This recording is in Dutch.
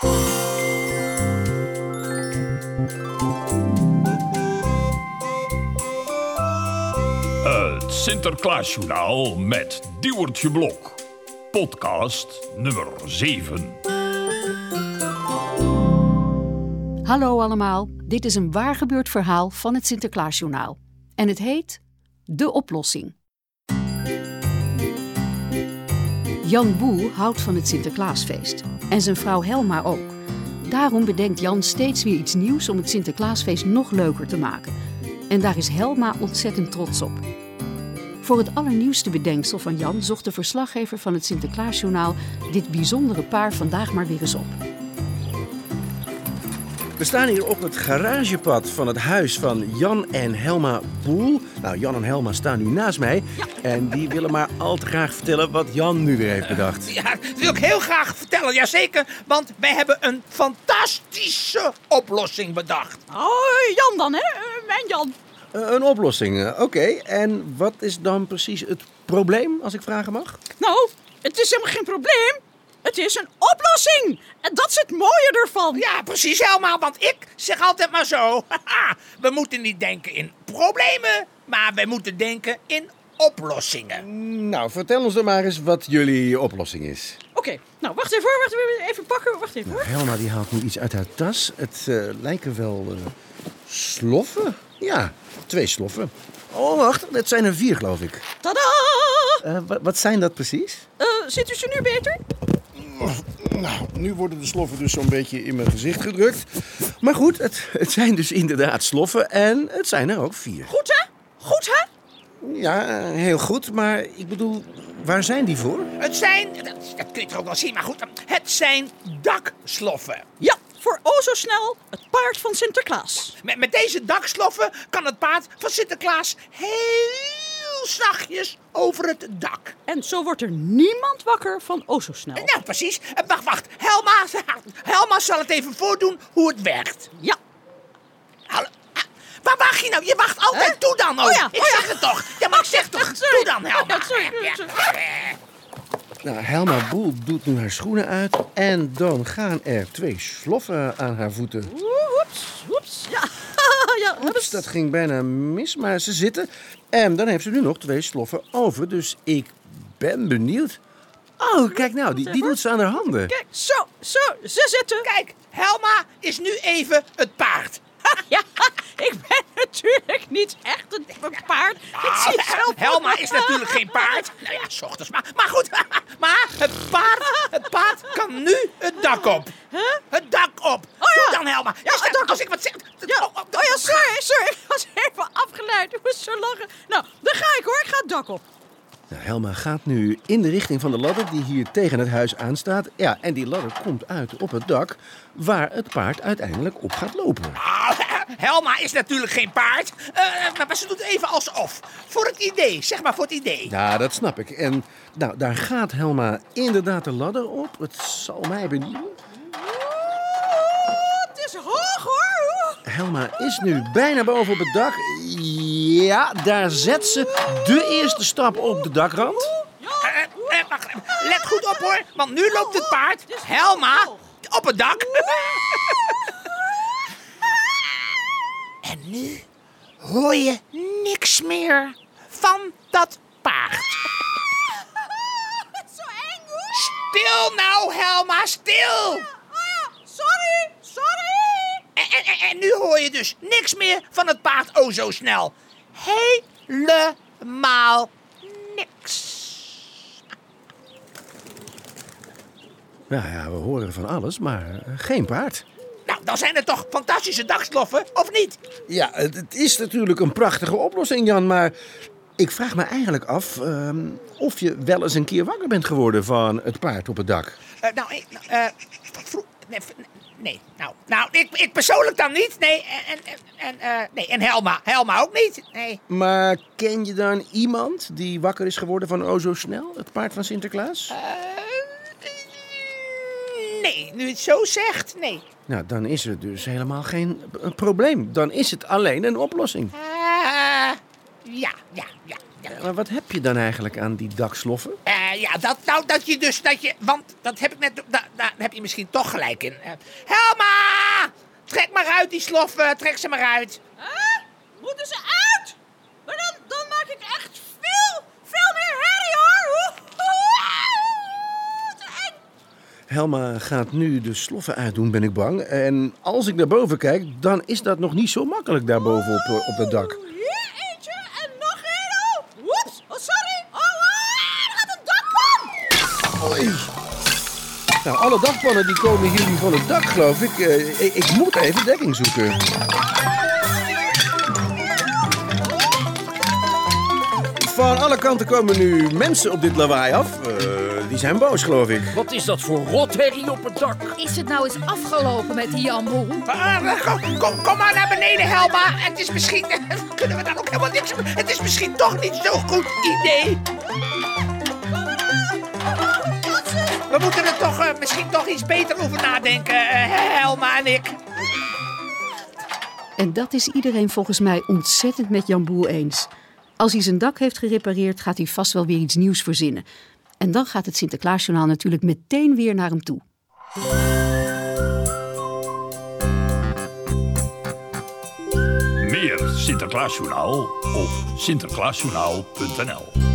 Het Sinterklaasjournaal met Diewertje Blok. Podcast nummer 7. Hallo allemaal, dit is een waargebeurd verhaal van het Sinterklaasjournaal. En het heet De Oplossing. Jan Boel houdt van het Sinterklaasfeest. En zijn vrouw Helma ook. Daarom bedenkt Jan steeds weer iets nieuws om het Sinterklaasfeest nog leuker te maken. En daar is Helma ontzettend trots op. Voor het allernieuwste bedenksel van Jan zocht de verslaggever van het Sinterklaasjournaal dit bijzondere paar vandaag maar weer eens op. We staan hier op het garagepad van het huis van Jan en Helma Boel. Nou, Jan en Helma staan nu naast mij. En die willen maar al te graag vertellen wat Jan nu weer heeft bedacht. Ja, dat wil ik heel graag vertellen, jazeker. Want wij hebben een fantastische oplossing bedacht. Oh, Jan dan, hè? Eh, Mijn Jan. Eh, een oplossing, eh, oké. En wat is dan precies het probleem, als ik vragen mag? Nou, het is helemaal geen probleem. Het is een oplossing. En dat is het mooie ervan. Ja, precies helemaal, want ik zeg altijd maar zo. haha, we moeten niet denken in problemen, maar we moeten denken in oplossingen. Nou, vertel ons dan maar eens wat jullie oplossing is. Oké, nou, wacht even hoor. Wacht even, even pakken. Wacht even hoor. Helma die haalt nu iets uit haar tas. Het eh, lijken wel eh, sloffen. Ja, twee sloffen. Oh, wacht, dat zijn er vier, geloof ik. Tada! Eh, wa- wat zijn dat precies? Eh, zit u ze nu beter? Nou, nu worden de sloffen dus zo'n beetje in mijn gezicht gedrukt. Maar goed, het, het zijn dus inderdaad sloffen en het zijn er ook vier. Goed, hè? Goed, hè? Ja, heel goed, maar ik bedoel, waar zijn die voor? Het zijn, dat, dat kun je toch ook wel zien, maar goed, het zijn daksloffen. Ja, voor o zo snel het paard van Sinterklaas. Met, met deze daksloffen kan het paard van Sinterklaas heel zachtjes over het dak. En zo wordt er niemand wakker van o zo snel. Nou, precies. Eh, Wacht, wacht. Helma, Helma zal het even voordoen hoe het werkt. Ja, Hallo. Ah, Waar wacht je nou? Je wacht altijd. Doe dan ook. Oh ja, ik oh ja. zeg het toch. Ja, maar ik zeg toch. Sorry. Doe dan, Helma. Ja, sorry, Ja. sorry. Nou, Helma Boel doet nu haar schoenen uit en dan gaan er twee sloffen aan haar voeten. Oeps, dat ging bijna mis, maar ze zitten. En dan heeft ze nu nog twee sloffen over, dus ik ben benieuwd. Oh, kijk nou, die, die doet ze aan haar handen. Kijk, zo, zo, ze zitten. Kijk, Helma is nu even het paard. Ja, ik ben natuurlijk niet echt een paard. Ik zie het zelf. Helma is natuurlijk geen paard. Nou ja, s ochtends maar. Maar goed, maar het paard, het paard kan nu het dak op. Het dak op. Oh ja. Doe dan, Helma. Ja, Is dat- het dak op. Als ik wat zeg... Ja, oh ja, sorry, sorry. Ik was even afgeleid. Ik moest zo lachen. Nou, dan ga ik hoor. Ik ga het dak op. Nou, Helma gaat nu in de richting van de ladder die hier tegen het huis aanstaat. Ja, en die ladder komt uit op het dak waar het paard uiteindelijk op gaat lopen. Ah, Helma is natuurlijk geen paard. Eh, maar ze doet even alsof. Voor het idee, zeg maar voor het idee. Ja, dat snap ik. En nou, daar gaat Helma inderdaad de ladder op. Het zal mij benieuwen. Oeh, het is hoog hoor. Oeh. Helma is nu bijna boven op het dak. Ja, daar zet ze de eerste stap op de dakrand. Eh, eh, wacht, let goed op hoor, want nu loopt het paard, Helma, op het dak. En nu hoor je niks meer van dat paard. Zo eng hoor. Stil nou, Helma, stil. Oh ja, sorry, sorry. En, en, en- en nu hoor je dus niks meer van het paard oh zo snel. Helemaal niks. Nou ja, we horen van alles, maar eh, geen paard. Nou, dan zijn het toch fantastische dagsloffen, of niet? Ja, het, het is natuurlijk een prachtige oplossing, Jan, maar ik vraag me eigenlijk af ehm, of je wel eens een keer wakker bent geworden van het paard op het dak. Eh, nou, ik, eh, vro- nee, v- nee, nou, nou ik, ik persoonlijk dan niet. Nee, en, en, en, eh, nee, en Helma, Helma ook niet. Nee. Maar ken je dan iemand die wakker is geworden van O Zo Snel, het paard van Sinterklaas? Eh, nee, nu het zo zegt, nee. Nou, dan is er dus helemaal geen probleem. Dan is het alleen een oplossing. Eh, ja, ja, ja. ja. Maar wat heb je dan eigenlijk aan die daksloffen? Eh, ja, dat, nou, dat je dus, dat je, want dat heb ik net, da- daar heb je misschien toch gelijk in. Eh, Helma! Trek maar uit die sloffen, trek ze maar uit. Huh? Moeten ze uit? Maar dan, dan maak ik echt veel, veel meer herrie hoor. Helma gaat nu de sloffen uitdoen, ben ik bang. En als ik naar boven kijk, dan is dat nog niet zo makkelijk daarboven op, eh, op dat dak. Nou, alle dakpannen die komen hier nu van het dak, geloof ik. Eh, ik, ik moet even dekking zoeken. Van alle kanten komen nu mensen op dit lawaai af. Eh, die zijn boos, geloof ik. Wat is dat voor rotherrie op het dak? Is het nou eens afgelopen met die Jan Boel? Ah, kom, kom, kom maar naar beneden, Helma. Het is misschien, kunnen we daar ook helemaal niks Het is misschien toch niet zo'n goed idee. We moeten er toch eh, misschien toch iets beter over nadenken, eh, Helma en ik. En dat is iedereen volgens mij ontzettend met Jan Boel eens. Als hij zijn dak heeft gerepareerd, gaat hij vast wel weer iets nieuws verzinnen. En dan gaat het Sinterklaasjournaal natuurlijk meteen weer naar hem toe. Meer Sinterklaasjournaal op sinterklaasjournaal.nl